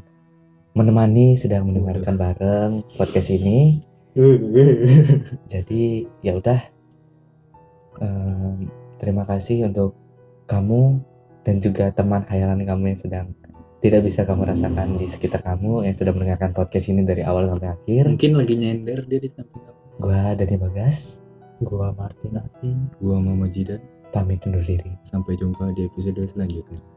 menemani sedang mendengarkan bareng podcast ini jadi ya udah Em, terima kasih untuk kamu dan juga teman hayalan kamu yang sedang tidak bisa kamu rasakan di sekitar kamu yang sudah mendengarkan podcast ini dari awal sampai akhir Mungkin lagi nyender dia di samping aku. gua Dani Bagas gua Martin Atin Gua Mama Jidan. pamit undur diri Sampai jumpa di episode selanjutnya.